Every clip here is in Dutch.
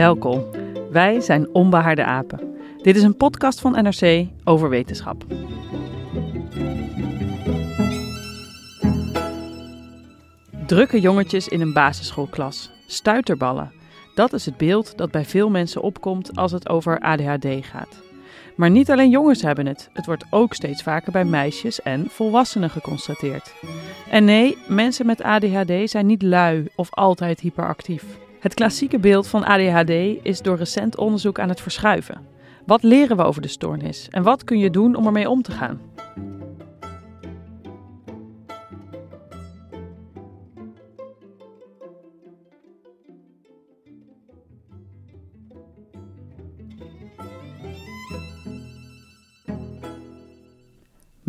Welkom. Wij zijn Onbehaarde Apen. Dit is een podcast van NRC over wetenschap. Drukke jongetjes in een basisschoolklas. Stuiterballen. Dat is het beeld dat bij veel mensen opkomt als het over ADHD gaat. Maar niet alleen jongens hebben het. Het wordt ook steeds vaker bij meisjes en volwassenen geconstateerd. En nee, mensen met ADHD zijn niet lui of altijd hyperactief. Het klassieke beeld van ADHD is door recent onderzoek aan het verschuiven. Wat leren we over de stoornis en wat kun je doen om ermee om te gaan?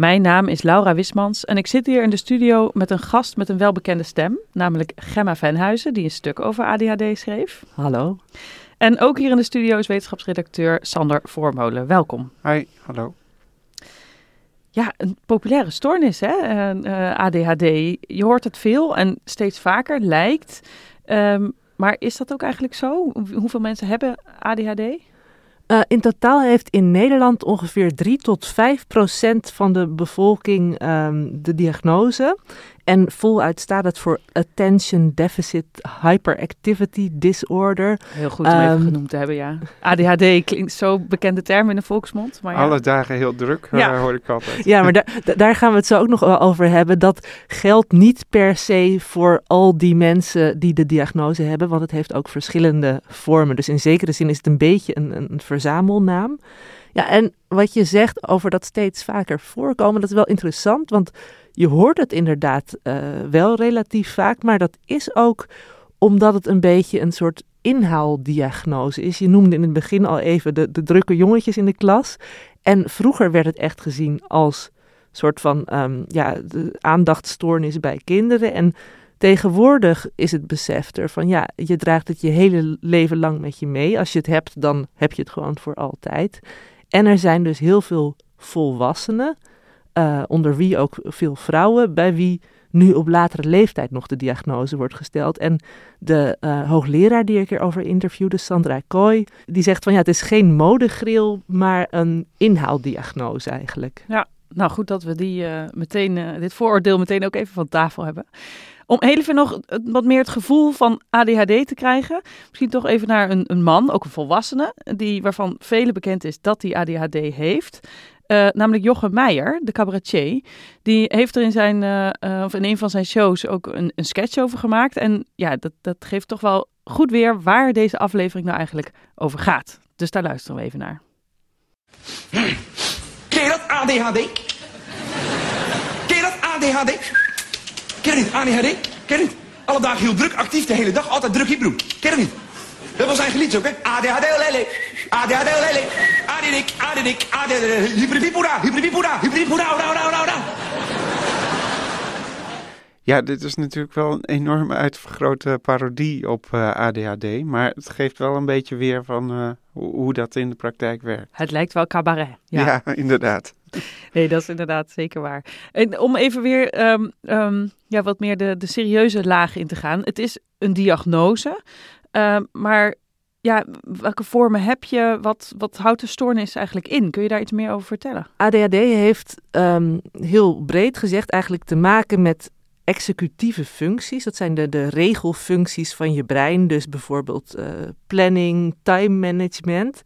Mijn naam is Laura Wismans en ik zit hier in de studio met een gast met een welbekende stem, namelijk Gemma Venhuizen, die een stuk over ADHD schreef. Hallo. En ook hier in de studio is wetenschapsredacteur Sander Voormolen. Welkom. Hi, hallo. Ja, een populaire stoornis, hè? Uh, ADHD. Je hoort het veel en steeds vaker, lijkt. Um, maar is dat ook eigenlijk zo? Hoeveel mensen hebben ADHD? Uh, in totaal heeft in Nederland ongeveer 3 tot 5 procent van de bevolking um, de diagnose. En voluit staat het voor Attention Deficit Hyperactivity Disorder. Heel goed om um, even genoemd te hebben, ja. ADHD klinkt zo bekende term in de volksmond. Maar ja. Alle dagen heel druk, ja. uh, hoor ik altijd. Ja, maar daar, daar gaan we het zo ook nog wel over hebben. Dat geldt niet per se voor al die mensen die de diagnose hebben, want het heeft ook verschillende vormen. Dus in zekere zin is het een beetje een, een verzamelnaam. Ja, en wat je zegt over dat steeds vaker voorkomen, dat is wel interessant, want je hoort het inderdaad uh, wel relatief vaak, maar dat is ook omdat het een beetje een soort inhaaldiagnose is. Je noemde in het begin al even de, de drukke jongetjes in de klas. En vroeger werd het echt gezien als soort van um, ja, de aandachtstoornis bij kinderen. En tegenwoordig is het besef er van ja, je draagt het je hele leven lang met je mee. Als je het hebt, dan heb je het gewoon voor altijd. En er zijn dus heel veel volwassenen uh, onder wie ook veel vrouwen, bij wie nu op latere leeftijd nog de diagnose wordt gesteld. En de uh, hoogleraar die ik erover interviewde, Sandra Kooi, die zegt van ja, het is geen modegril, maar een inhaaldiagnose eigenlijk. Ja, nou goed dat we die, uh, meteen, dit vooroordeel meteen ook even van tafel hebben. Om even nog wat meer het gevoel van ADHD te krijgen, misschien toch even naar een, een man, ook een volwassene, die, waarvan velen bekend is dat hij ADHD heeft. Uh, namelijk Jochem Meijer, de cabaretier. Die heeft er in, zijn, uh, uh, of in een van zijn shows ook een, een, sketch over gemaakt. En ja, dat, dat geeft toch wel goed weer waar deze aflevering nou eigenlijk over gaat. Dus daar luisteren we even naar. Hm. Ken je dat ADHD? Ken dat ADHD? Ken niet ADHD? Ken niet? Alle dagen heel druk, actief de hele dag, altijd druk broek. Ken niet? Dat was zijn lied ook, hè? ADHD, lele. ADHD, lele. ADHD, ADHD, ADHD, hyperdipoeda, hyperdipoeda, hyperdipoeda, ora, ora, ora, ora. Ja, dit is natuurlijk wel een enorm uitvergrote parodie op uh, ADHD. Maar het geeft wel een beetje weer van uh, hoe, hoe, dat in de praktijk werkt. Het lijkt wel cabaret. Ja, ja inderdaad. Nee, dat is inderdaad zeker waar. En om even weer um, um, ja, wat meer de, de serieuze laag in te gaan. Het is een diagnose. Uh, maar ja, welke vormen heb je? Wat, wat houdt de stoornis eigenlijk in? Kun je daar iets meer over vertellen? ADHD heeft heel breed gezegd eigenlijk te maken met executieve functies. Dat zijn de, de regelfuncties van je brein. Dus bijvoorbeeld uh, planning, time management.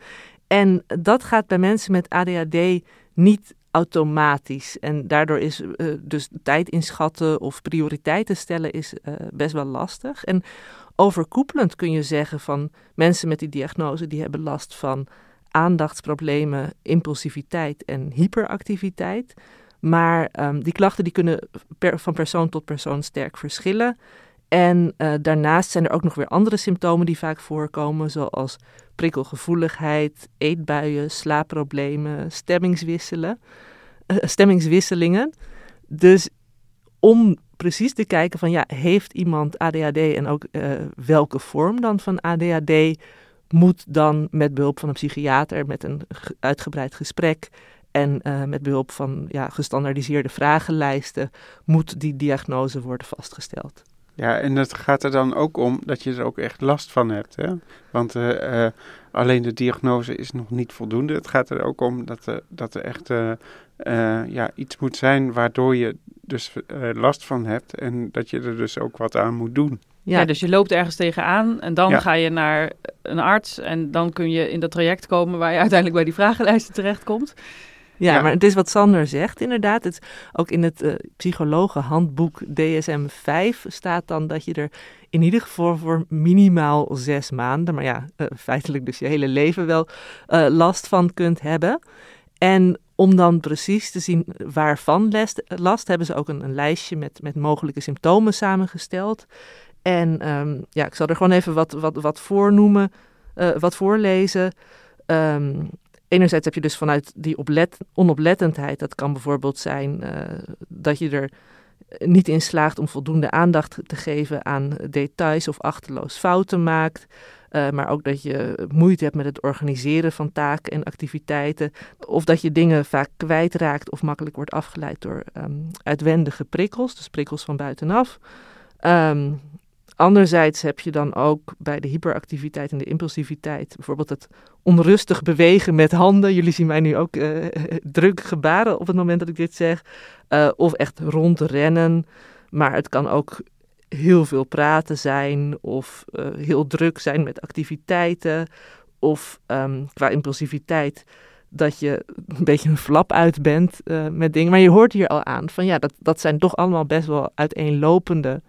En dat gaat bij mensen met ADHD niet automatisch. En daardoor is uh, dus tijd inschatten of prioriteiten stellen is uh, best wel lastig. En overkoepelend kun je zeggen van mensen met die diagnose die hebben last van aandachtsproblemen, impulsiviteit en hyperactiviteit. Maar um, die klachten die kunnen van persoon tot persoon sterk verschillen. En uh, daarnaast zijn er ook nog weer andere symptomen die vaak voorkomen, zoals prikkelgevoeligheid, eetbuien, slaapproblemen, uh, stemmingswisselingen. Dus om precies te kijken van ja, heeft iemand ADHD en ook uh, welke vorm dan van ADHD, moet dan met behulp van een psychiater met een uitgebreid gesprek en met behulp van ja, gestandaardiseerde vragenlijsten moet die diagnose worden vastgesteld. Ja, en het gaat er dan ook om dat je er ook echt last van hebt. Hè? Want uh, uh, alleen de diagnose is nog niet voldoende. Het gaat er ook om dat, uh, dat er echt ja, iets moet zijn waardoor je dus last van hebt. En dat je er dus ook wat aan moet doen. Ja, ja dus je loopt ergens tegenaan en dan ja. ga je naar een arts. En dan kun je in dat traject komen waar je uiteindelijk bij die vragenlijsten terechtkomt. Ja, ja, maar het is wat Sander zegt inderdaad. Het, ook in het uh, psychologenhandboek DSM-5 staat dan dat je er in ieder geval voor minimaal zes maanden, maar ja, uh, feitelijk dus je hele leven wel uh, last van kunt hebben. En om dan precies te zien waarvan last, last hebben ze ook een, een lijstje met, met mogelijke symptomen samengesteld. En um, ja, ik zal er gewoon even wat, wat, wat voornoemen, wat voorlezen. Um, enerzijds heb je dus vanuit die oplet, onoplettendheid, dat kan bijvoorbeeld zijn uh, dat je er niet in slaagt om voldoende aandacht te geven aan details of achterloos fouten maakt. Uh, maar ook dat je moeite hebt met het organiseren van taken en activiteiten. Of dat je dingen vaak kwijtraakt of makkelijk wordt afgeleid door um, uitwendige prikkels, dus prikkels van buitenaf. Um, Anderzijds heb je dan ook bij de hyperactiviteit en de impulsiviteit bijvoorbeeld het onrustig bewegen met handen. Jullie zien mij nu ook uh, druk gebaren op het moment dat ik dit zeg. Uh, of echt rondrennen. Maar het kan ook heel veel praten zijn of uh, heel druk zijn met activiteiten. Of um, qua impulsiviteit dat je een beetje een flap uit bent met dingen. Maar je hoort hier al aan van ja, dat, dat zijn toch allemaal best wel uiteenlopende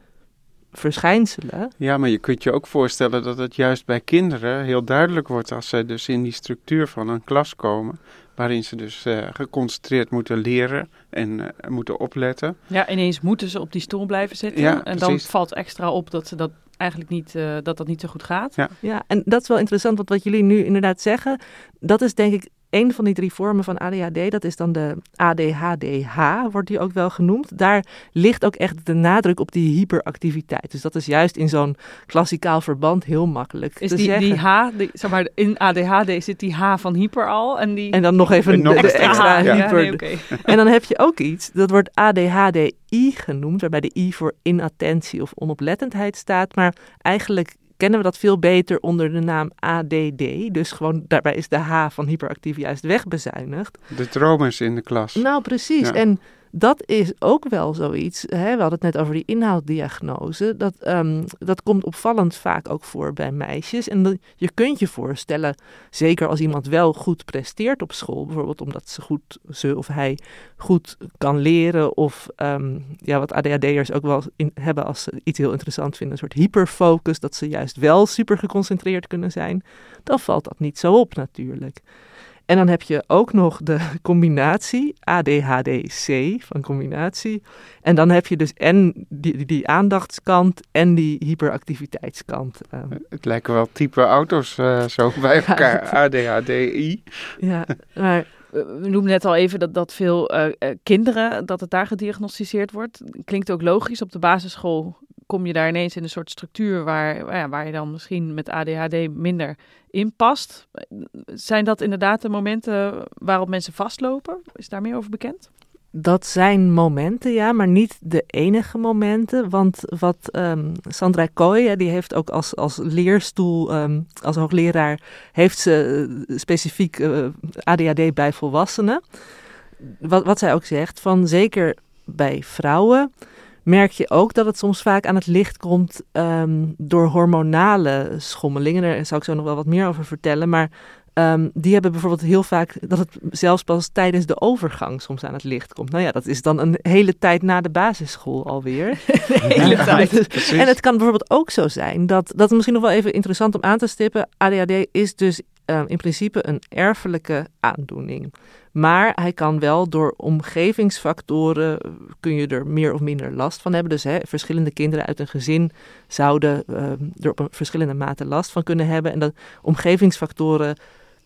verschijnselen. Ja, maar je kunt je ook voorstellen dat het juist bij kinderen heel duidelijk wordt als zij dus in die structuur van een klas komen, waarin ze dus uh, geconcentreerd moeten leren en uh, moeten opletten. Ja, ineens moeten ze op die stoel blijven zitten ja, en dan valt extra op dat ze dat eigenlijk niet, uh, dat dat niet zo goed gaat. Ja. ja, en dat is wel interessant, want wat jullie nu inderdaad zeggen, dat is denk ik een van die drie vormen van ADHD, dat is dan de ADHDH, wordt die ook wel genoemd. Daar ligt ook echt de nadruk op die hyperactiviteit. Dus dat is juist in zo'n klassikaal verband heel makkelijk is te die, zeggen. die H, die, zeg maar, in ADHD zit die H van hyper al. En, die... en dan nog even nog de, de extra, extra H, ja. hyper. Ja, nee, okay. En dan heb je ook iets, dat wordt ADHDI genoemd, waarbij de I voor inattentie of onoplettendheid staat. Maar eigenlijk kennen we dat veel beter onder de naam ADD. Dus gewoon daarbij is de H van hyperactief juist wegbezuinigd. De dromers in de klas. Nou, precies. Ja. En dat is ook wel zoiets. Hè? We hadden het net over die inhouddiagnose. Dat, um, dat komt opvallend vaak ook voor bij meisjes. En je kunt je voorstellen, zeker als iemand wel goed presteert op school, bijvoorbeeld omdat ze, goed, ze of hij goed kan leren, of um, ja, wat ADHD'ers ook wel in, hebben als ze iets heel interessant vinden, een soort hyperfocus, dat ze juist wel super geconcentreerd kunnen zijn, dan valt dat niet zo op natuurlijk. En dan heb je ook nog de combinatie, ADHD-C van combinatie. En dan heb je dus en die, die, aandachtskant en die hyperactiviteitskant. Um, Het lijken wel type auto's uh, zo bij elkaar, ADHD-I. Ja, maar we noemden net al even dat, dat veel uh, kinderen, dat het daar gediagnosticeerd wordt. Klinkt ook logisch. Op de basisschool kom je daar ineens in een soort structuur waar, waar je dan misschien met ADHD minder in past. Zijn dat inderdaad de momenten waarop mensen vastlopen? Is daar meer over bekend? Dat zijn momenten, ja, maar niet de enige momenten. Want wat um, Sandra Kooi, die heeft ook als, als leerstoel, um, als hoogleraar, heeft ze uh, specifiek uh, ADHD bij volwassenen. Wat, wat zij ook zegt, van zeker bij vrouwen merk je ook dat het soms vaak aan het licht komt um, door hormonale schommelingen. Daar zou ik zo nog wel wat meer over vertellen. Maar um, die hebben bijvoorbeeld heel vaak dat het zelfs pas tijdens de overgang soms aan het licht komt. Nou ja, dat is dan een hele tijd na de basisschool alweer. de hele ja, tijd. en het kan bijvoorbeeld ook zo zijn dat, dat is misschien nog wel even interessant om aan te stippen. ADHD is dus eh, in principe een erfelijke aandoening. Maar hij kan wel door omgevingsfactoren, eh, kun je er meer of minder last van hebben. Dus hè, verschillende kinderen uit een gezin zouden uh, er op verschillende mate last van kunnen hebben. En dat omgevingsfactoren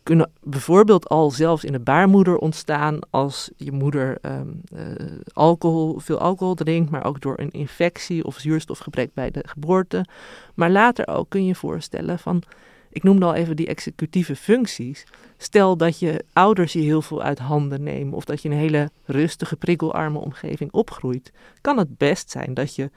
kunnen bijvoorbeeld al zelfs in de baarmoeder ontstaan als je moeder um, uh, alcohol, veel alcohol drinkt, maar ook door een infectie of zuurstofgebrek bij de geboorte. Maar later ook kun je voorstellen van, ik noemde al even die executieve functies. Stel dat je ouders je heel veel uit handen nemen of dat je in een hele rustige, prikkelarme omgeving opgroeit, kan het best zijn dat je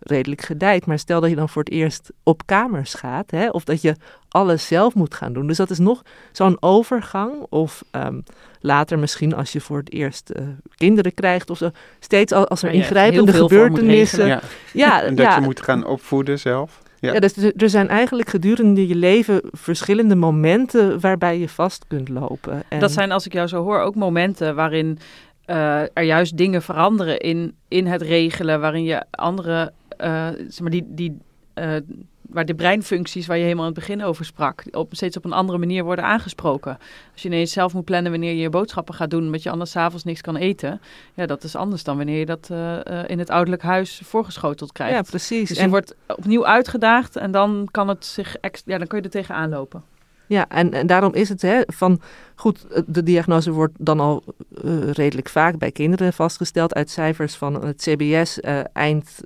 redelijk gedijt. Maar stel dat je dan voor het eerst op kamers gaat, hè, of dat je alles zelf moet gaan doen. Dus dat is nog zo'n overgang. Of um, later misschien als je voor het eerst uh, kinderen krijgt of zo. Steeds als, als er ingrijpende gebeurtenissen. Ja. ja. en dat ja. je moet gaan opvoeden zelf. Ja. ja, dus er zijn eigenlijk gedurende je leven verschillende momenten waarbij je vast kunt lopen. En... Dat zijn, als ik jou zo hoor, ook momenten waarin uh, er juist dingen veranderen in, in het regelen, waarin je andere uh, zeg maar die, die, uh, waar de breinfuncties waar je helemaal aan het begin over sprak, op, steeds op een andere manier worden aangesproken. Als je ineens zelf moet plannen wanneer je je boodschappen gaat doen, omdat je anders s'avonds niks kan eten, ja, dat is anders dan wanneer je dat uh, in het ouderlijk huis voorgeschoteld krijgt. Ja, precies. Dus je en... wordt opnieuw uitgedaagd en dan kan het zich, ja, dan kun je er tegenaan lopen. Ja, en, en daarom is het hè, van goed, de diagnose wordt dan al uh, redelijk vaak bij kinderen vastgesteld uit cijfers van het CBS uh, eind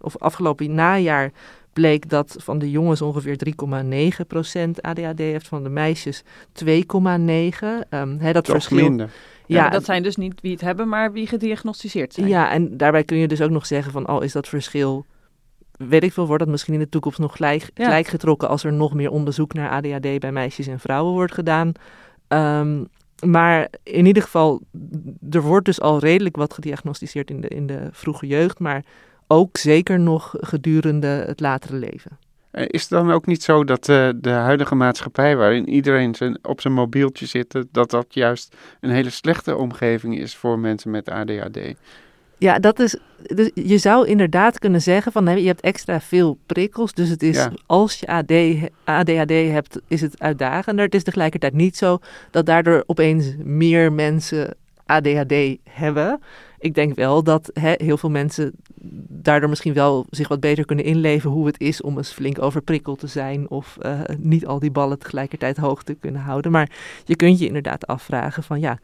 of afgelopen najaar bleek dat van de jongens ongeveer 3,9% ADHD heeft, van de meisjes 2,9%. Um, hè, dat verschil. minder. Ja, ja, dat zijn dus niet wie het hebben, maar wie gediagnosticeerd zijn. Ja, en daarbij kun je dus ook nog zeggen van, oh, is dat verschil weet ik veel, wordt dat misschien in de toekomst nog gelijk, ja. gelijk getrokken als er nog meer onderzoek naar ADHD bij meisjes en vrouwen wordt gedaan. Um, maar in ieder geval, er wordt dus al redelijk wat gediagnosticeerd in de, in de vroege jeugd, maar ook zeker nog gedurende het latere leven. Is het dan ook niet zo dat uh, de huidige maatschappij, waarin iedereen zijn, op zijn mobieltje zit, dat dat juist een hele slechte omgeving is voor mensen met ADHD? Ja, dat is. Dus je zou inderdaad kunnen zeggen van je hebt extra veel prikkels. Dus het is ja. als je AD, ADHD hebt, is het uitdagender. Het is tegelijkertijd niet zo dat daardoor opeens meer mensen ADHD hebben. Ik denk wel dat hè, heel veel mensen daardoor misschien wel zich wat beter kunnen inleven hoe het is om eens flink overprikkeld te zijn of uh, niet al die ballen tegelijkertijd hoog te kunnen houden. Maar je kunt je inderdaad afvragen van ja,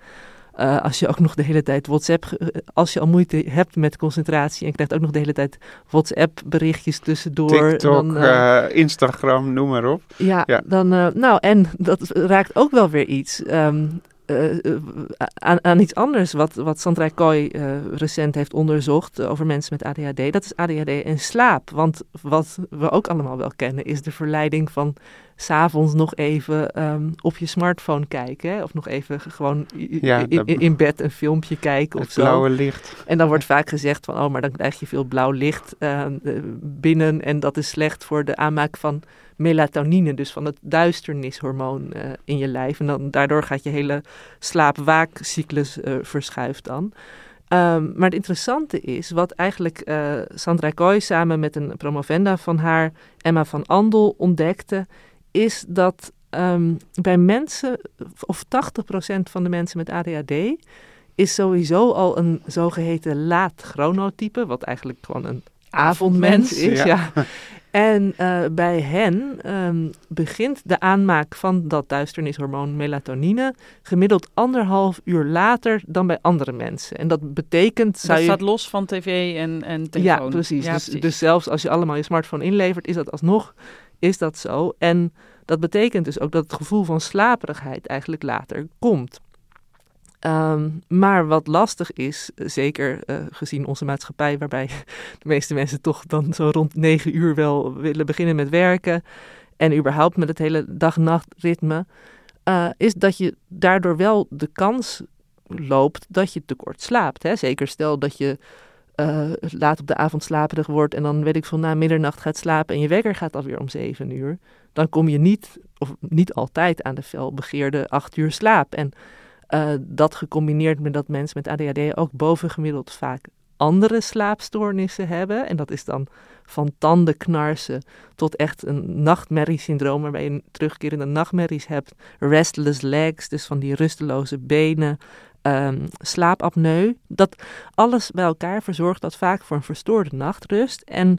uh, als je ook nog de hele tijd WhatsApp, als je al moeite hebt met concentratie en krijgt ook nog de hele tijd WhatsApp berichtjes tussendoor. TikTok, dan, uh, Instagram, noem maar op. Ja, ja. dan, nou en dat raakt ook wel weer iets. Um, aan, aan, iets anders wat, wat Sandra Kooi recent heeft onderzocht over mensen met ADHD. Dat is ADHD en slaap. Want wat we ook allemaal wel kennen is de verleiding van s'avonds nog even um, op je smartphone kijken. Hè? Of nog even gewoon ja, in, in, bed een filmpje kijken of zo. blauwe licht. En dan wordt vaak gezegd van, oh, maar dan krijg je veel blauw licht uh, binnen. En dat is slecht voor de aanmaak van melatonine, dus van het duisternishormoon uh, in je lijf. En dan, daardoor gaat je hele slaap-waakcyclus uh, verschuift dan. Um, maar het interessante is, wat eigenlijk uh, Sandra Kooi samen met een promovenda van haar, Emma van Andel, ontdekte, is dat um, bij mensen, of 80% van de mensen met ADHD, is sowieso al een zogeheten laat chronotype, wat eigenlijk gewoon een avondmens is. Ja. ja. En uh, bij hen um, begint de aanmaak van dat duisternishormoon melatonine gemiddeld anderhalf uur later dan bij andere mensen. En dat betekent... Dat je... staat los van tv en, en telefoon. Ja, precies. Ja, dus, precies. dus zelfs als je allemaal je smartphone inlevert, is dat alsnog is dat zo. En dat betekent dus ook dat het gevoel van slaperigheid eigenlijk later komt. Um, maar wat lastig is, zeker uh, gezien onze maatschappij, waarbij de meeste mensen toch dan zo rond negen uur wel willen beginnen met werken. En überhaupt met het hele dag-nachtritme. Uh, is dat je daardoor wel de kans loopt dat je tekort slaapt. Hè? Zeker stel dat je uh, laat op de avond slaperig wordt en dan weet ik van na middernacht gaat slapen en je wekker gaat alweer om zeven uur. Dan kom je niet, of niet altijd aan de felbegeerde acht uur slaap. En uh, dat gecombineerd met dat mensen met ADHD ook bovengemiddeld vaak andere slaapstoornissen hebben. En dat is dan van tandenknarsen tot echt een nachtmerriesyndroom, waarbij je terugkerende nachtmerries hebt. Restless legs, dus van die rusteloze benen. Um, slaapapneu. Dat alles bij elkaar verzorgt dat vaak voor een verstoorde nachtrust. En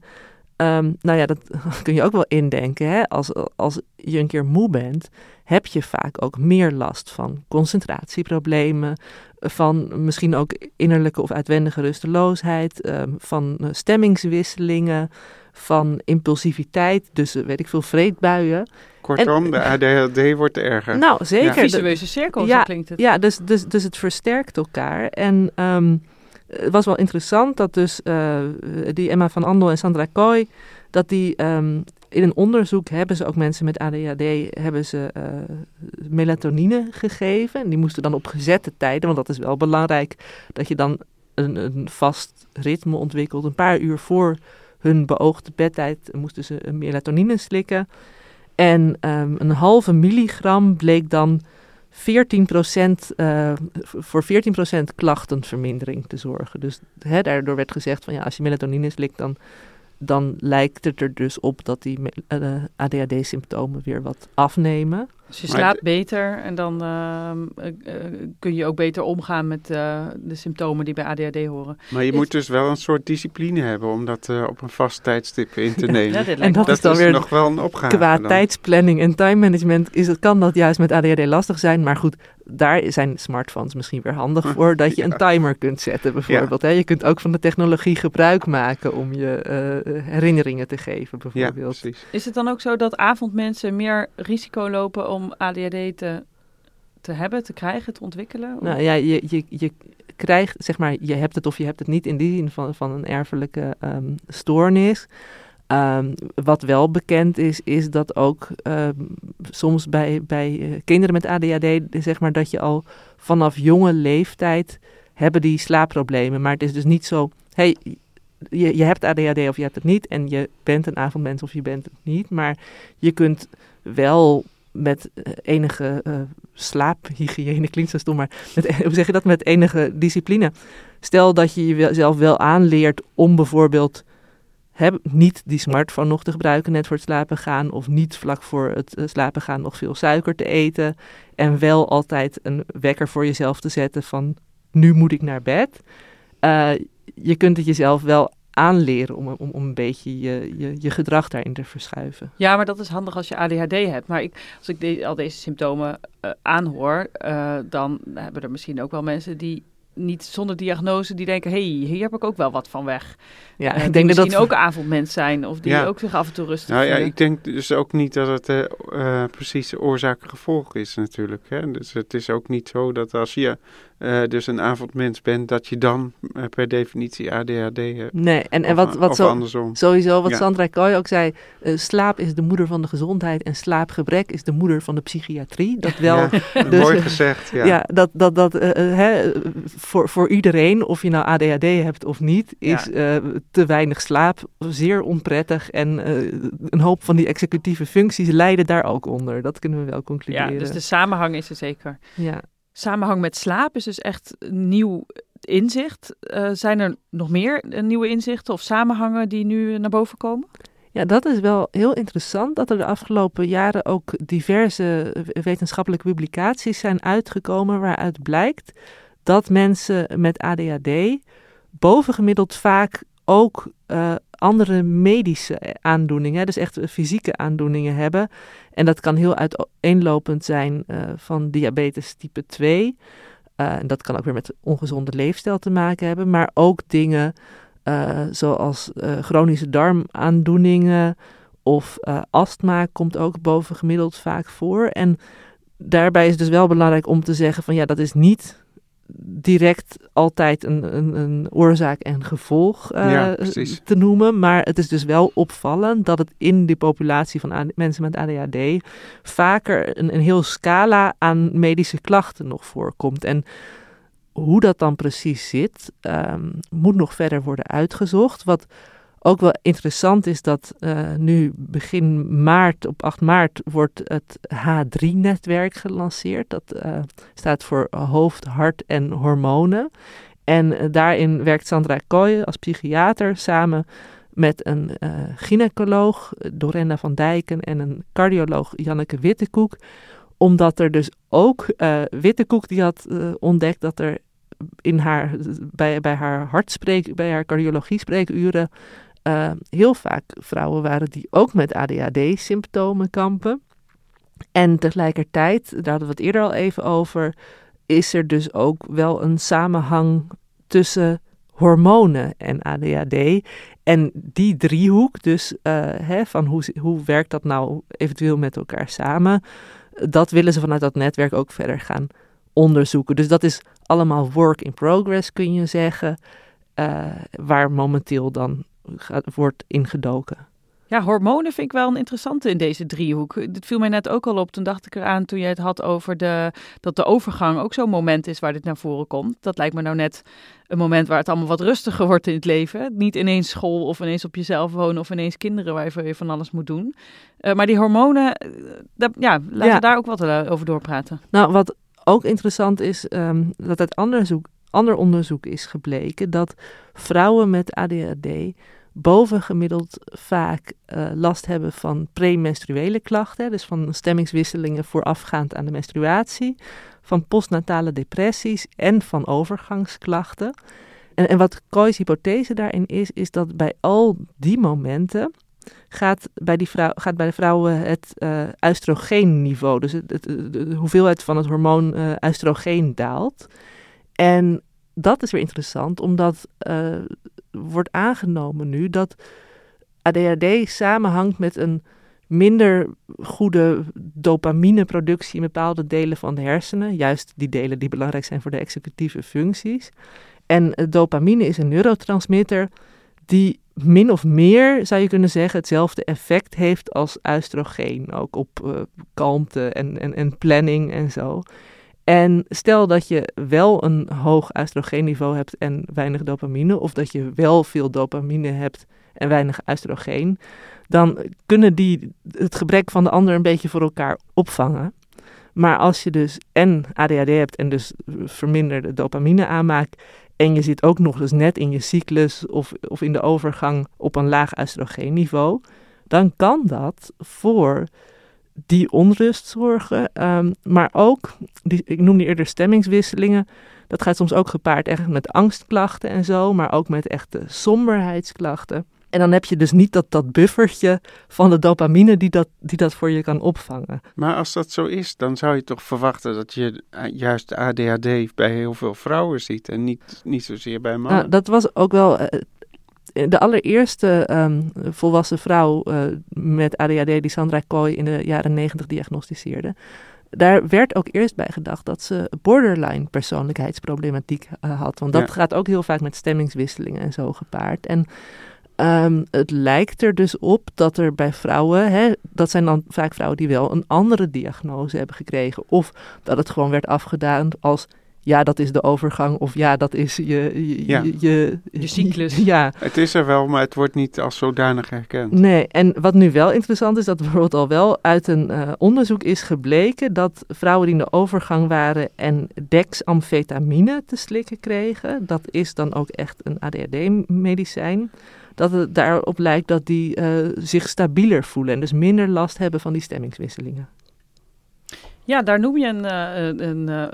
um, nou ja, dat kun je ook wel indenken. Hè? Als, als je een keer moe bent, heb je vaak ook meer last van concentratieproblemen, van misschien ook innerlijke of uitwendige rusteloosheid, um, van eh, stemmingswisselingen, van impulsiviteit, dus weet ik veel, vreedbuien. Kortom, de ADHD wordt erger. Nou, zeker. Ja. Visueuze cirkel, ja, zo klinkt het. Ja, dus, dus, dus het versterkt elkaar. En um, het was wel interessant dat dus uh, die Emma van Andel en Sandra Kooi, dat die um, in een onderzoek hebben ze ook mensen met ADHD hebben ze uh, melatonine gegeven. En die moesten dan op gezette tijden, want dat is wel belangrijk dat je dan een, een vast ritme ontwikkelt. Een paar uur voor hun beoogde bedtijd moesten ze melatonine slikken. En um, een halve milligram bleek dan 14% uh, voor 14% klachtenvermindering te zorgen. Dus hè, daardoor werd gezegd van ja, als je melatonine slikt, dan dan lijkt het er dus op dat die uh, ADHD-symptomen weer wat afnemen. Dus je slaapt beter en dan uh, uh, kun je ook beter omgaan met uh, de symptomen die bij ADHD horen. Maar je Is- moet dus wel een soort discipline hebben om dat uh, op een vast tijdstip in te nemen. Ja, dit En lijkt dat me- is dan weer nog wel een opgave. Qua dan. tijdsplanning en time management is het, kan dat juist met ADHD lastig zijn. Maar goed, daar zijn smartphones misschien weer handig voor. Dat je een timer kunt zetten bijvoorbeeld. Hè? Je kunt ook van de technologie gebruik maken om je eh, herinneringen te geven Ja, bijvoorbeeld. precies. Is het dan ook zo dat avondmensen meer risico lopen om ADHD te, te hebben, te krijgen, te ontwikkelen? Nou ja, je, je, je krijgt, zeg maar, je hebt het of je hebt het niet in die zin van, van een erfelijke ehm, stoornis. Ehm, wat wel bekend is, is dat ook ehm, soms bij, bij eh, kinderen met ADHD, zeg maar, dat je al vanaf jonge leeftijd hebben die slaapproblemen. Maar het is dus niet zo, hey, je, je hebt ADHD of je hebt het niet en je bent een avondmens of je bent het niet. Maar je kunt wel met eh, enige eh, slaaphygiëne, klinkt zo stom, maar hoe zeg je dat, met enige discipline. Stel dat je jezelf wel aanleert om bijvoorbeeld heb, niet die smartphone nog te gebruiken net voor het slapen gaan, of niet vlak voor het eh, slapen gaan nog veel suiker te eten, en wel altijd een wekker voor jezelf te zetten van nu moet ik naar bed. Eh, je kunt het jezelf wel aanleren om, om, om een beetje je, je, je gedrag daarin te verschuiven. Ja, maar dat is handig als je ADHD hebt. Maar ik, als ik de- al deze symptomen eh, aanhoor, dan hebben er misschien ook wel mensen die niet zonder diagnose, die denken, hé, hey, hier heb ik ook wel wat van weg. Ja, Eh, ik die denk dat misschien dat ook avondmens zijn of die Ja. ook zich af en toe rustig Nou ja, ik denk dus ook niet dat het eh, eh, precies oorzaak-gevolg is natuurlijk. Hè? Dus het is ook niet zo dat als je eh, dus een avondmens bent, dat je dan eh, per definitie ADHD hebt. Nee, en, en Of- wat, wat of zo, andersom. sowieso, wat Ja. Sandra Kooi ook zei, eh, slaap is de moeder van de gezondheid en slaapgebrek is de moeder van de psychiatrie. Dat wel, Ja, dus, mooi gezegd, ja. ja. dat, dat, dat hè, voor, voor iedereen, of je nou ADHD hebt of niet, is eh, te weinig slaap zeer onprettig. En eh, een hoop van die executieve functies lijden daar ook onder. Dat kunnen we wel ja, concluderen. dus de samenhang is er zeker. ja. Samenhang met slaap is dus echt nieuw inzicht. Eh, zijn er nog meer eh, nieuwe inzichten of samenhangen die nu naar boven komen? Ja, dat is wel heel interessant dat er de afgelopen jaren ook diverse wetenschappelijke publicaties zijn uitgekomen waaruit blijkt dat mensen met ADHD bovengemiddeld vaak ook eh, andere medische aandoeningen, dus echt fysieke aandoeningen hebben. En dat kan heel uiteenlopend zijn eh, van diabetes type 2. Eh, en dat kan ook weer met ongezonde leefstijl te maken hebben, maar ook dingen eh, zoals chronische darmaandoeningen of astma komt ook bovengemiddeld vaak voor. En daarbij is dus wel belangrijk om te zeggen van ja, dat is niet direct altijd een, een, een oorzaak en gevolg eh, Ja, te noemen. Maar het is dus wel opvallend dat het in die populatie van AD mensen met ADHD vaker een, een heel scala aan medische klachten nog voorkomt. En hoe dat dan precies zit, ehm, moet nog verder worden uitgezocht. Wat ook wel interessant is dat eh, nu begin maart, op 8 maart, wordt het H3-netwerk gelanceerd. Dat eh, staat voor hoofd, hart en hormonen. En eh, daarin werkt Sandra Kooi als psychiater samen met een gynaecoloog, Dorenda van Dijken, en een cardioloog, Janneke Wittekoek. Omdat er dus ook, Wittekoek die had ontdekt dat er in haar, bij, bij haar hartspreek, bij haar cardiologie spreekuren heel vaak vrouwen waren die ook met ADHD-symptomen kampen. En tegelijkertijd, daar hadden we het eerder al even over, is er dus ook wel een samenhang tussen hormonen en ADHD. En die driehoek, dus uh, hè, van hoe, hoe werkt dat nou eventueel met elkaar samen, dat willen ze vanuit dat netwerk ook verder gaan onderzoeken. Dus dat is allemaal work in progress, kun je zeggen, uh, waar momenteel dan gaat, wordt ingedoken. Ja, hormonen vind ik wel een interessante in deze driehoek. Dit viel mij net ook al op. Toen dacht ik eraan toen jij het had over de, dat de overgang ook zo'n moment is waar dit naar voren komt. Dat lijkt me nou net een moment waar het allemaal wat rustiger wordt in het leven. Niet ineens school of ineens op jezelf wonen of ineens kinderen waar je van alles moet doen. Uh, maar die hormonen, uh, ja, laten ja. we daar ook wat uh, over doorpraten. Nou, wat ook interessant is, um, dat uit onderzoek, ander onderzoek is gebleken dat vrouwen met ADHD bovengemiddeld vaak uh, last hebben van premenstruele klachten, dus van stemmingswisselingen voorafgaand aan de menstruatie, van postnatale depressies en van overgangsklachten. En, en wat Coy's hypothese daarin is, is dat bij al die momenten gaat bij, die vrouw, gaat bij de vrouwen het uh, oestrogeenniveau, dus het, de hoeveelheid van het hormoon uh, oestrogeen daalt. En dat is weer interessant, omdat uh, wordt aangenomen nu dat ADHD samenhangt met een minder goede dopamineproductie in bepaalde delen van de hersenen. Juist die delen die belangrijk zijn voor de executieve functies. En dopamine is een neurotransmitter die min of meer, zou je kunnen zeggen, hetzelfde effect heeft als oestrogeen. Ook op uh, kalmte en, en, en planning en zo. En stel dat je wel een hoog oestrogeenniveau hebt en weinig dopamine, of dat je wel veel dopamine hebt en weinig oestrogeen, dan kunnen die het gebrek van de ander een beetje voor elkaar opvangen. Maar als je dus en ADHD hebt en dus verminderde dopamine aanmaakt, en je zit ook nog eens net in je cyclus of, of in de overgang op een laag oestrogeenniveau, dan kan dat voor die onrust zorgen. Um, maar ook, die, ik noemde eerder stemmingswisselingen. Dat gaat soms ook gepaard echt met angstklachten en zo, maar ook met echte somberheidsklachten. En dan heb je dus niet dat, dat buffertje van de dopamine die dat, die dat voor je kan opvangen. Maar als dat zo is, dan zou je toch verwachten dat je eh, juist ADHD bij heel veel vrouwen ziet en niet, niet zozeer bij mannen. Nou, dat was ook wel uh, de allereerste um, volwassen vrouw uh, met ADHD die Sandra Kooi in de jaren negentig diagnosticeerde. Daar werd ook eerst bij gedacht dat ze borderline persoonlijkheidsproblematiek uh, had. Want dat ja. gaat ook heel vaak met stemmingswisselingen en zo gepaard. En um, het lijkt er dus op dat er bij vrouwen, hè, dat zijn dan vaak vrouwen die wel een andere diagnose hebben gekregen. Of dat het gewoon werd afgedaan als ja, dat is de overgang of ja, dat is je, je, ja. je, je, je, cyclus. Ja. Het is er wel, maar het wordt niet als zodanig herkend. Nee, en wat nu wel interessant is, dat bijvoorbeeld al wel uit een uh, onderzoek is gebleken dat vrouwen die in de overgang waren en dexamfetamine te slikken kregen, dat is dan ook echt een ADHD-medicijn, dat het daarop lijkt dat die uh, zich stabieler voelen en dus minder last hebben van die stemmingswisselingen. Ja, daar noem je een, uh, een, uh,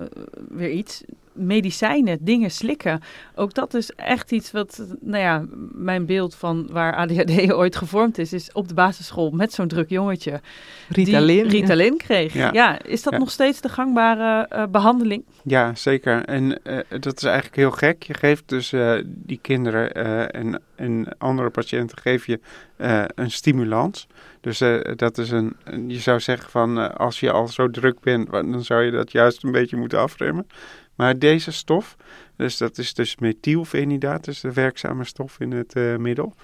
weer iets. Medicijnen, dingen slikken. Ook dat is echt iets wat, nou ja, mijn beeld van waar ADHD ooit gevormd is, is op de basisschool met zo'n druk jongetje. Ritalin. Die Ritalin kreeg. Ja. ja is dat ja. nog steeds de gangbare uh, behandeling? Ja, zeker. En dat is eigenlijk heel gek. Je geeft dus die kinderen en, en andere patiënten geef je een stimulans. Dus uh, dat is een, je zou zeggen van uh, als je al zo druk bent, dan zou je dat juist een beetje moeten afremmen. Maar deze stof, dus dat is dus methylfenidaat, dus de werkzame stof in het uh, middel,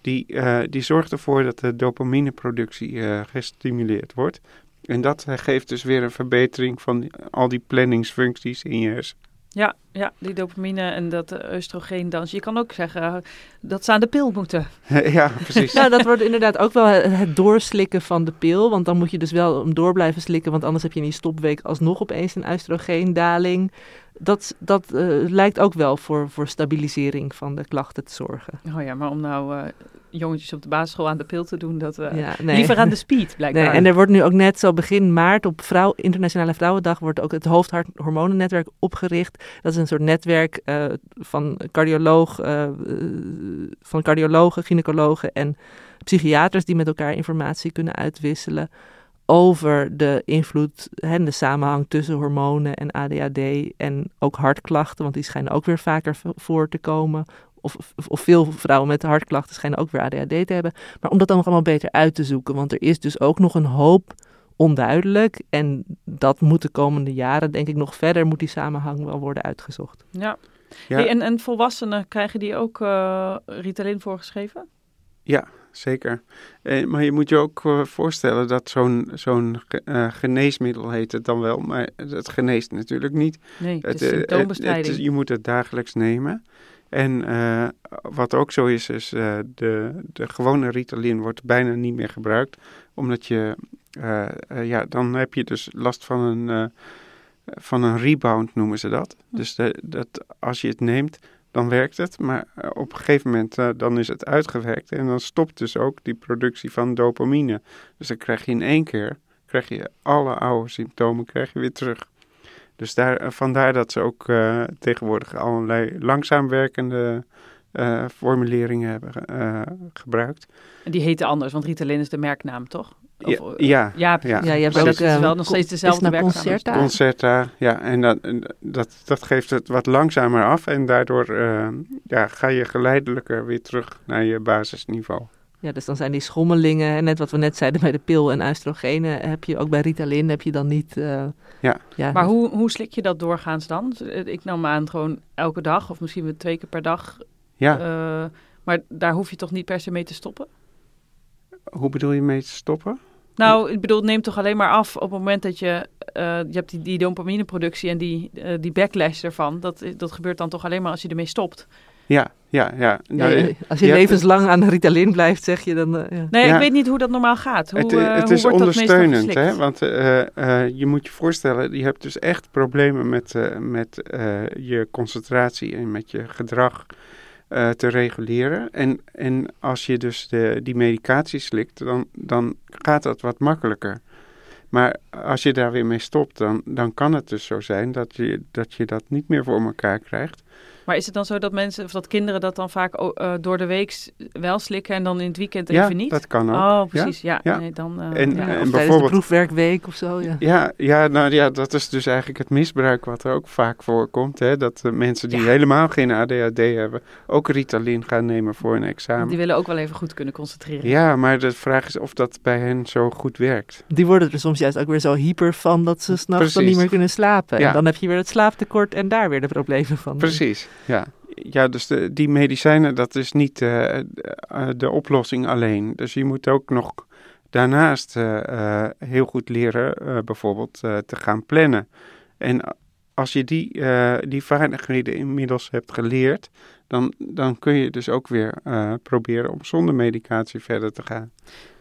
die, die zorgt ervoor dat de dopamineproductie gestimuleerd wordt. En dat geeft dus weer een verbetering van al die planningsfuncties in je hersenen. Ja, ja, die dopamine en dat uh, oestrogeen Je kan ook zeggen uh, dat ze aan de pil moeten. ja, precies. Ja, dat wordt inderdaad ook wel het, het, doorslikken van de pil. Want dan moet je dus wel hem door blijven slikken. Want anders heb je in die stopweek alsnog opeens een oestrogeendaling. Dat, dat uh, lijkt ook wel voor, voor stabilisering van de klachten te zorgen. Oh ja, maar om nou jongetjes op de basisschool aan de pil te doen. Dat, uh, ja, nee. Liever aan de speed, blijkbaar. Nee, en er wordt nu ook net zo begin maart op vrouw, Internationale Vrouwendag... wordt ook het hoofdhormonennetwerk opgericht. Dat is een soort netwerk uh, van, cardioloog, uh, van cardiologen, gynaecologen en psychiaters... die met elkaar informatie kunnen uitwisselen over de invloed en de samenhang tussen hormonen en ADHD en ook hartklachten, want die schijnen ook weer vaker voor te komen of, of, veel vrouwen met hartklachten schijnen ook weer ADHD te hebben. Maar om dat dan nog allemaal beter uit te zoeken. Want er is dus ook nog een hoop onduidelijk. En dat moet de komende jaren, denk ik, nog verder moet die samenhang wel worden uitgezocht. Ja. ja. en, en volwassenen, krijgen die ook uh, Ritalin voorgeschreven? Ja, zeker. Eh, maar je moet je ook uh, voorstellen dat zo'n zo'n uh, geneesmiddel heet het dan wel, maar het geneest natuurlijk niet. Nee, het, is symptoombestrijding. Het, het, je moet het dagelijks nemen. En uh, wat ook zo is, is uh, de, de gewone Ritalin wordt bijna niet meer gebruikt. Omdat je, uh, ja, dan heb je dus last van een, van een rebound noemen ze dat. Hm. Dus de, dat als je het neemt, dan werkt het. Maar op een gegeven moment dan is het uitgewerkt en dan stopt dus ook die productie van dopamine. Dus dan krijg je in één keer, krijg je alle oude symptomen krijg je weer terug. Dus daar, eh, vandaar dat ze ook uh, tegenwoordig allerlei langzaam werkende uh, formuleringen hebben gebruikt. En die heten anders, want Ritalin is de merknaam, toch? Of, ja, ja, ja, ja. je hebt ook, wel nog steeds dezelfde merknaam. Concerta. Concerta, ja. En dat, dat, dat geeft het wat langzamer af. En daardoor ja, ga je geleidelijker weer terug naar je basisniveau. Ja, dus dan zijn die schommelingen, net wat we net zeiden bij de pil en oestrogenen, heb je ook bij Ritalin, heb je dan niet... Uh, ja. ja. Maar hoe, hoe slik je dat doorgaans dan? Ik nam aan gewoon elke dag of misschien wel twee keer per dag. Ja. Uh, maar daar hoef je toch niet per se mee te stoppen? Hoe bedoel je mee te stoppen? Nou, ik bedoel, het neemt toch alleen maar af op het moment dat je... Uh, je hebt die, die dopamineproductie en die, die backlash ervan. Dat, dat gebeurt dan toch alleen maar als je ermee stopt. Ja, ja, ja. Nou, als je, levenslang aan Ritalin blijft, zeg je dan... Uh, ja. Nee, ik weet niet hoe dat normaal gaat. Hoe, het, uh, het is ondersteunend, hè? Want uh, je moet je voorstellen, je hebt dus echt problemen met, met je concentratie en met je gedrag te reguleren. En, en als je dus de, die medicatie slikt, dan, dan gaat dat wat makkelijker. Maar als je daar weer mee stopt, dan, dan kan het dus zo zijn dat je, dat je dat niet meer voor elkaar krijgt. Maar is het dan zo dat mensen of dat kinderen dat dan vaak uh, door de week wel slikken en dan in het weekend even niet? Ja, dat kan ook. Oh, precies. Ja. ja. Nee, dan, uh, en, ja. en bijvoorbeeld de proefwerkweek of zo. Ja. Ja, ja, nou ja, dat is dus eigenlijk het misbruik wat er ook vaak voorkomt. Hè? Dat uh, mensen die helemaal geen ADHD hebben, ook Ritalin gaan nemen voor een examen. Die willen ook wel even goed kunnen concentreren. Ja, maar de vraag is of dat bij hen zo goed werkt. Die worden er soms juist ook weer zo hyper van dat ze s'nachts dan niet meer kunnen slapen. En dan heb je weer het slaaptekort en daar weer de problemen van. Precies. Ja, ja dus de, die medicijnen, dat is niet uh, de oplossing alleen. Dus je moet ook nog daarnaast uh, heel goed leren bijvoorbeeld te gaan plannen. En als je die, die vaardigheden inmiddels hebt geleerd, dan, dan kun je dus ook weer proberen om zonder medicatie verder te gaan.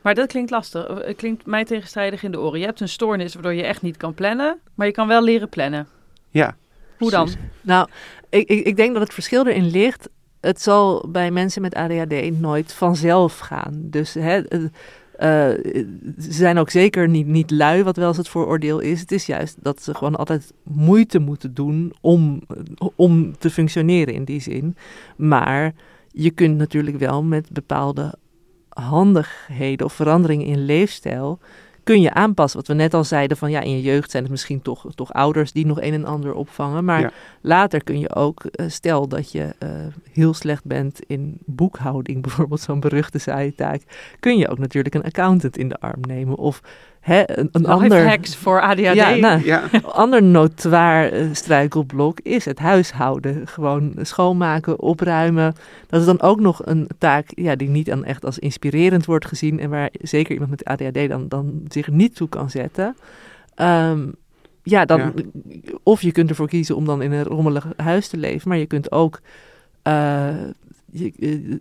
Maar dat klinkt lastig. Het klinkt mij tegenstrijdig in de oren. Je hebt een stoornis waardoor je echt niet kan plannen, maar je kan wel leren plannen. Ja, hoe dan? Nou, ik, ik, ik denk dat het verschil erin ligt. Het zal bij mensen met ADHD nooit vanzelf gaan. Dus hè, uh, ze zijn ook zeker niet, niet lui, wat wel eens het vooroordeel is. Het is juist dat ze gewoon altijd moeite moeten doen om, om te functioneren in die zin. Maar je kunt natuurlijk wel met bepaalde handigheden of veranderingen in leefstijl kun je aanpassen. Wat we net al zeiden, van ja, in je jeugd zijn het misschien toch, toch ouders die nog een en ander opvangen. Maar later kun je ook, uh, stel dat je uh, heel slecht bent in boekhouding, bijvoorbeeld zo'n beruchte saaie taak, kun je ook natuurlijk een accountant in de arm nemen. Of Hè, een, een ander hacks voor ADHD. Ja, nou, ja. ander notoir uh, struikelblok is het huishouden. Gewoon schoonmaken, opruimen. Dat is dan ook nog een taak ja, die niet dan echt als inspirerend wordt gezien. En waar zeker iemand met ADHD dan, dan zich niet toe kan zetten. Um, ja, dan, Ja. of je kunt ervoor kiezen om dan in een rommelig huis te leven, maar je kunt ook eh, eh,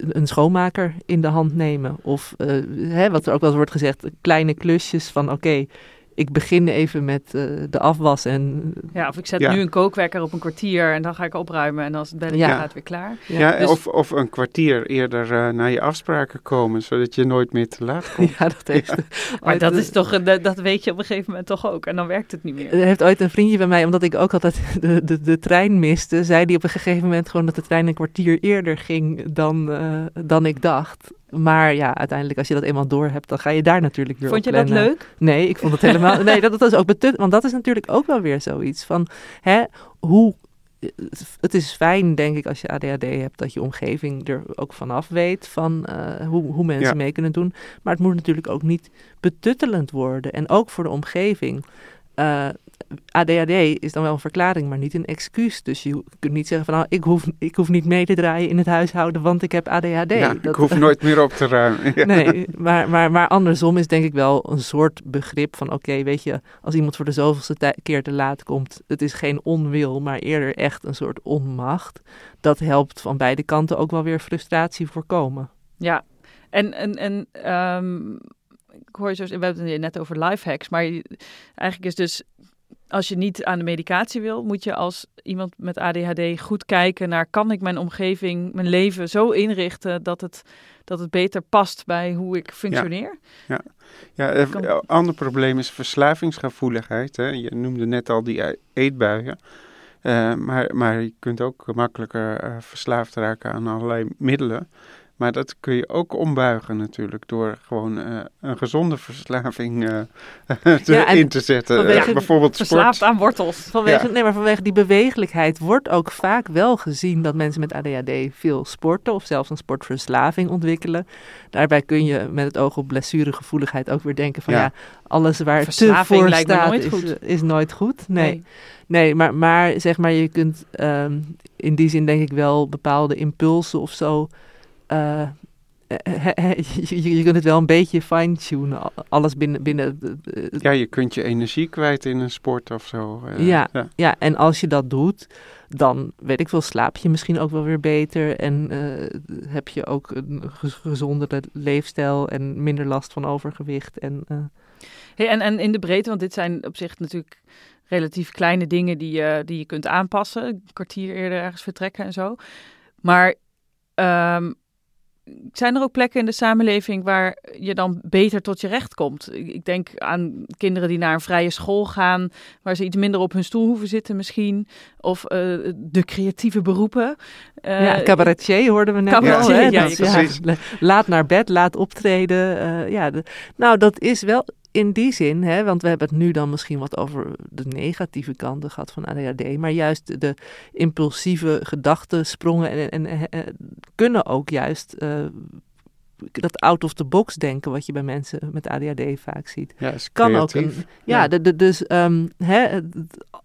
een schoonmaker in de hand nemen. Of eh, hè, wat er ook wel eens wordt gezegd, kleine klusjes van oké, ik begin even met eh, de afwas en Ja, of ik zet Ja. nu een kookwekker op een kwartier en dan ga ik opruimen en als het belletje Ja. gaat weer klaar. Ja, dus- of, of een kwartier eerder eh, naar je afspraken komen, zodat je nooit meer te laat komt. ja, dat heeft. Maar dat is toch, een- dat weet je op een gegeven moment toch ook en dan werkt het niet meer. Er heeft ooit een vriendje bij mij, omdat ik ook altijd de, de, de trein miste, zei hij op een gegeven moment gewoon dat de trein een kwartier eerder ging dan, eh, dan ik dacht. Maar ja, uiteindelijk als je dat eenmaal door hebt, dan ga je daar natuurlijk weer Vond je dat leuk? Nee, ik vond het helemaal. Nee, dat, dat is ook betut. Want dat is natuurlijk ook wel weer zoiets van hè, hoe. Het is fijn, denk ik, als je ADHD hebt, dat je omgeving er ook vanaf weet van eh, hoe, hoe mensen Ja. mee kunnen doen. Maar het moet natuurlijk ook niet betuttelend worden. En ook voor de omgeving. Eh, ADHD is dan wel een verklaring, maar niet een excuus. Dus je kunt niet zeggen van nou, ik hoef, ik hoef niet mee te draaien in het huishouden, want ik heb ADHD. ja, ik hoef nooit meer op te ruimen. Ja. Nee, maar, maar, maar andersom is denk ik wel een soort begrip van... oké, weet je, als iemand voor de zoveelste keer te laat komt... het is geen onwil, maar eerder echt een soort onmacht. Dat helpt van beide kanten ook wel weer frustratie voorkomen. Ja, en, en, en ehm, ik hoor je zo, we hebben het net over lifehacks, maar je- eigenlijk is dus, als je niet aan de medicatie wil, moet je als iemand met ADHD goed kijken naar, kan ik mijn omgeving, mijn leven zo inrichten dat het, dat het beter past bij hoe ik functioneer? Ja, een Kan- ander probleem is verslavingsgevoeligheid. Hè. Je noemde net al die e- eetbuien. Eh, maar, maar je kunt ook makkelijker eh, verslaafd raken aan allerlei middelen. Maar dat kun je ook ombuigen natuurlijk door gewoon eh, een gezonde verslaving eh, te- Ja, in te zetten. vanwege- Eh, bijvoorbeeld sport. Verslaafd aan wortels. Vanwege, Ja. Nee, maar vanwege die bewegelijkheid wordt ook vaak wel gezien... dat mensen met ADHD veel sporten of zelfs een sportverslaving ontwikkelen. Daarbij kun je met het oog op blessuregevoeligheid ook weer denken van... ja, Ja. alles waar te Verslaving voor lijkt staat nooit is, goed. is nooit goed. Nee. Nee, maar, maar zeg maar, je kunt ehm, in die zin denk ik wel bepaalde impulsen of zo. Eh, eh, eh, je, kunt het wel een beetje fine-tunen. al- Alles binnen. binnen Ja, je kunt je energie kwijt in een sport of zo. eh, Ja. ja. ja, en als je dat doet, dan weet ik wel, slaap je misschien ook wel weer beter. En eh, heb je ook een gez- gezondere leefstijl en minder last van overgewicht. En, eh, Hey, en, en in de breedte, want dit zijn op zich natuurlijk relatief kleine dingen die je, die je kunt aanpassen. Een kwartier eerder ergens vertrekken en zo. Maar ehm, zijn er ook plekken in de samenleving waar je dan beter tot je recht komt? Ik, denk aan kinderen die naar een vrije school gaan, waar ze iets minder op hun stoel hoeven zitten misschien. Of eh, de creatieve beroepen. Eh, ja, cabaretier hoorden we net cabaretier, al. Hè? ja, Dat- laat naar bed, laat optreden. eh, ja, de- nou, dat is wel in die zin, hè, want we hebben het nu dan misschien wat over de negatieve kanten gehad van ADHD. Maar juist de impulsieve gedachtensprongen en, en, eh, kunnen ook juist eh, dat out-of-the-box denken, wat je bij mensen met ADHD vaak ziet Ja, is kan ook een. Ja, Ja. de, de, dus ehm, hè,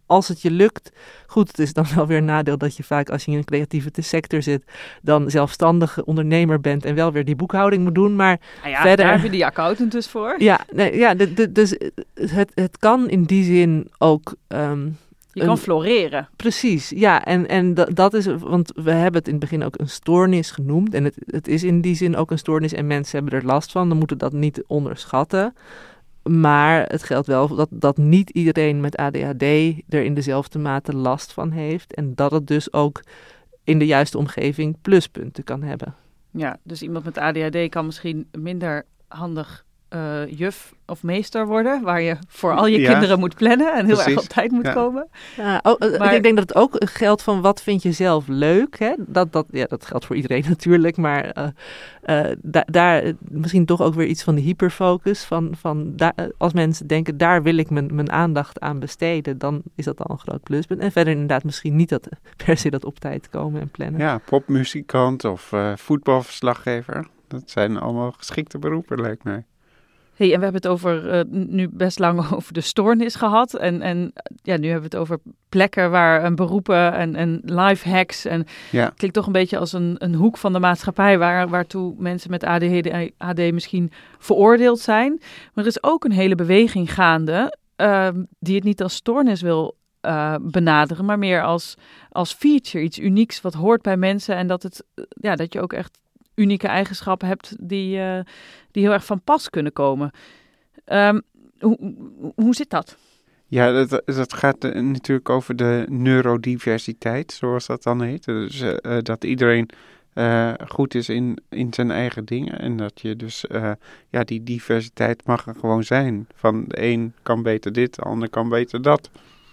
als het je lukt. Goed, het is dan wel weer een nadeel dat je vaak als je in een creatieve sector zit. dan zelfstandig ondernemer bent en wel weer die boekhouding moet doen. Maar nou ja, verder- daar heb je die accountant dus voor. ja, nee, ja de, de, dus het, het kan in die zin ook. ehm, Je kan een- floreren. Precies, ja, en, en da- dat is, want we hebben het in het begin ook een stoornis genoemd. En het, het is in die zin ook een stoornis en mensen hebben er last van. Dan moeten dat niet onderschatten. Maar het geldt wel dat, dat niet iedereen met ADHD er in dezelfde mate last van heeft. En dat het dus ook in de juiste omgeving pluspunten kan hebben. Ja, dus iemand met ADHD kan misschien minder handig eh, juf of meester worden, waar je voor al je Ja, kinderen moet plannen en heel erg op tijd moet Ja. komen. Ja, oh, eh, Maar- Ik denk dat het ook geldt van wat vind je zelf leuk. Hè? Dat, dat, ja, dat geldt voor iedereen natuurlijk. Maar eh, eh, da- daar misschien toch ook weer iets van de hyperfocus. Van, van als mensen denken, daar wil ik mijn, mijn aandacht aan besteden. Dan is dat al een groot pluspunt. En verder inderdaad misschien niet dat, per se dat op tijd komen en plannen. Ja, popmuzikant of eh, voetbalverslaggever. Dat zijn allemaal geschikte beroepen, lijkt mij. Hey, en we hebben het over eh, nu best lang over de stoornis gehad. En, en ja, nu hebben we het over plekken waar en beroepen en, en life hacks. En Ja. klinkt toch een beetje als een, een hoek van de maatschappij waar, waartoe mensen met ADHD, AD misschien veroordeeld zijn. Maar er is ook een hele beweging gaande ehm, die het niet als stoornis wil eh, benaderen, maar meer als, als feature, iets unieks wat hoort bij mensen en dat, het, eh, ja, dat je ook echt unieke eigenschappen hebt die, eh, die heel erg van pas kunnen komen. Ehm, hoe, hoe- zit dat? Ja, dat, dat gaat eh, natuurlijk over de neurodiversiteit, zoals dat dan heet. Dus eh, dat iedereen goed is in, in zijn eigen dingen. En dat je dus, ja, die diversiteit mag er gewoon zijn. Van de een kan beter dit, de ander kan beter dat.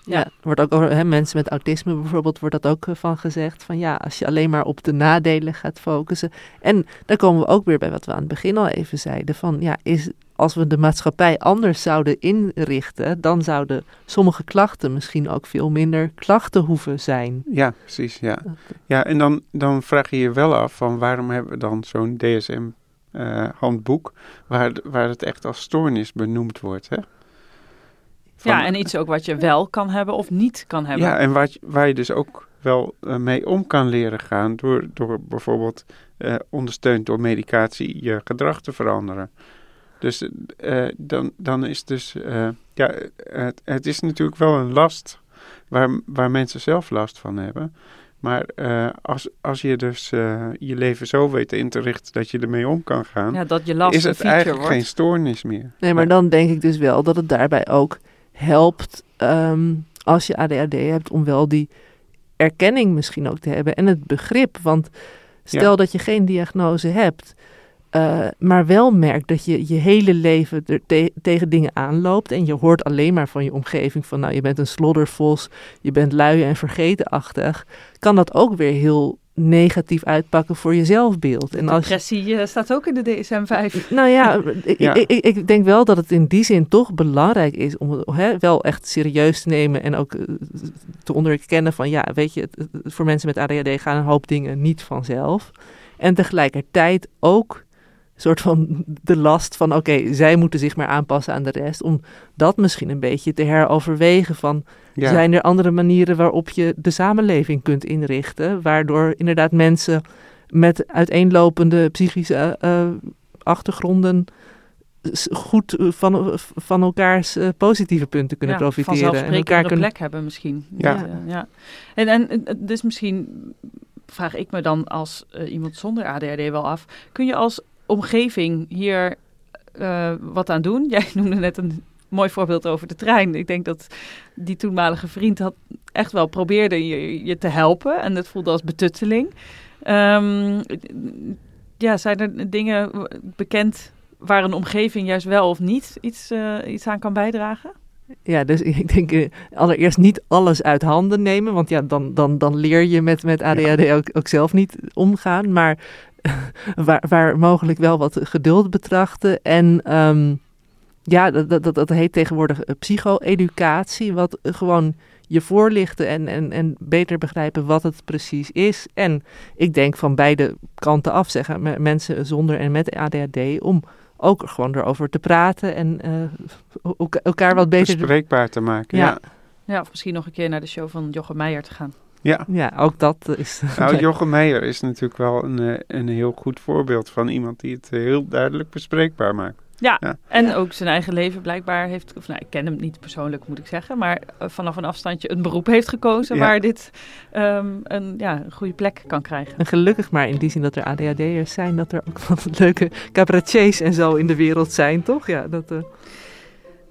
Ja, wordt ook over hè, mensen met autisme bijvoorbeeld wordt dat ook eh, van gezegd. Van ja, als je alleen maar op de nadelen gaat focussen. En dan komen we ook weer bij wat we aan het begin al even zeiden. Van ja, is, als we de maatschappij anders zouden inrichten, dan zouden sommige klachten misschien ook veel minder klachten hoeven zijn. Ja, precies, ja. Ja, en dan, dan vraag je je wel af van waarom hebben we dan zo'n DSM-handboek waar, waar het echt als stoornis benoemd wordt, hè? Van- ja, en iets ook wat je wel kan hebben of niet kan hebben. Ja, en waar, je- waar je dus ook wel eh, mee om kan leren gaan door, door bijvoorbeeld eh, ondersteund door medicatie je gedrag te veranderen. Dus eh, dan, dan is dus, eh, ja, het, het is natuurlijk wel een last waar, waar mensen zelf last van hebben. Maar eh, als, als je dus eh, je leven zo weet in te richten dat je ermee om kan gaan, Ja, dat je last is het eigenlijk wordt. geen stoornis meer. Nee, maar dan denk ik dus wel dat het daarbij ook helpt ehm, als je ADHD hebt om wel die erkenning misschien ook te hebben en het begrip. Want stel Ja. dat je geen diagnose hebt, eh, maar wel merkt dat je je hele leven er te- tegen dingen aanloopt en je hoort alleen maar van je omgeving van nou je bent een sloddervos, je bent lui en vergetenachtig, kan dat ook weer heel negatief uitpakken voor je zelfbeeld. En als Depressie eh, staat ook in de DSM-5. nou ja, ik, Ja. Ik, ik, ik denk wel dat het in die zin toch belangrijk is om het hè, wel echt serieus te nemen en ook eh, te onderkennen van ja, weet je, voor mensen met ADHD gaan een hoop dingen niet vanzelf. En tegelijkertijd ook een soort van de last van oké, zij moeten zich maar aanpassen aan de rest. Om dat misschien een beetje te heroverwegen van Ja. zijn er andere manieren waarop je de samenleving kunt inrichten, waardoor inderdaad mensen met uiteenlopende psychische eh, achtergronden s- goed eh, van, van elkaars eh, positieve punten kunnen ja, profiteren. vanzelfsprekend elkaar een kunnen. plek hebben misschien. Ja. Eh, ja. En, en eh, dus misschien vraag ik me dan als eh, iemand zonder ADHD wel af. Kun je als omgeving hier eh, wat aan doen? Jij noemde net een mooi voorbeeld over de trein. Ik denk dat die toenmalige vriend had echt wel probeerde je, je te helpen. En dat voelde als betutteling. Ehm, ja, zijn er dingen bekend waar een omgeving juist wel of niet iets, eh, iets aan kan bijdragen? Ja, dus ik denk eh, allereerst niet alles uit handen nemen, want ja, dan, dan, dan leer je met, met ADHD ook, ook zelf niet omgaan. Maar waar, waar mogelijk wel wat geduld betrachten. En ehm, ja, dat, dat, dat, heet tegenwoordig eh, psycho-educatie, wat eh, gewoon je voorlichten en, en, en beter begrijpen wat het precies is. En ik denk van beide kanten af zeggen, me- mensen zonder en met ADHD, om ook gewoon erover te praten en eh, elka- elkaar wat beter... bespreekbaar te maken. Ja. Ja, Ja, of misschien nog een keer naar de show van Jochem Meijer te gaan. ja. Ja, ook dat is... Nou, Jochem Meijer is natuurlijk wel een, een heel goed voorbeeld van iemand die het heel duidelijk bespreekbaar maakt. Ja, Ja. en ook zijn eigen leven blijkbaar heeft, of nou, ik ken hem niet persoonlijk moet ik zeggen, maar eh, vanaf een afstandje een beroep heeft gekozen Ja. waar dit ehm, een, ja, een goede plek kan krijgen. En gelukkig maar in die zin dat er ADHD'ers zijn, dat er ook wat leuke cabaretiers en zo in de wereld zijn, toch? Ja, dat... eh,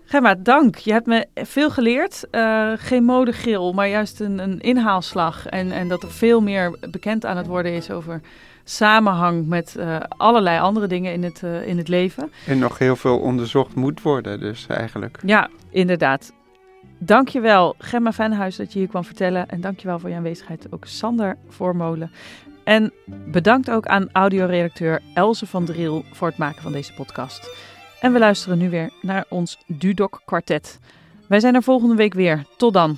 Gemma, dank. Je hebt me veel geleerd. Eh, geen modegil, maar juist een, een inhaalslag. En, en dat er veel meer bekend aan het worden is over samenhang met eh, allerlei andere dingen in het, eh, in het leven. En nog heel veel onderzocht moet worden, dus eigenlijk. Ja, inderdaad. Dankjewel Gemma Venhuis dat je hier kwam vertellen. En dankjewel voor je aanwezigheid ook Sander Voormolen. En bedankt ook aan audioredacteur Elze van Driel voor het maken van deze podcast. En we luisteren nu weer naar ons Dudok kwartet. Wij zijn er volgende week weer. Tot dan.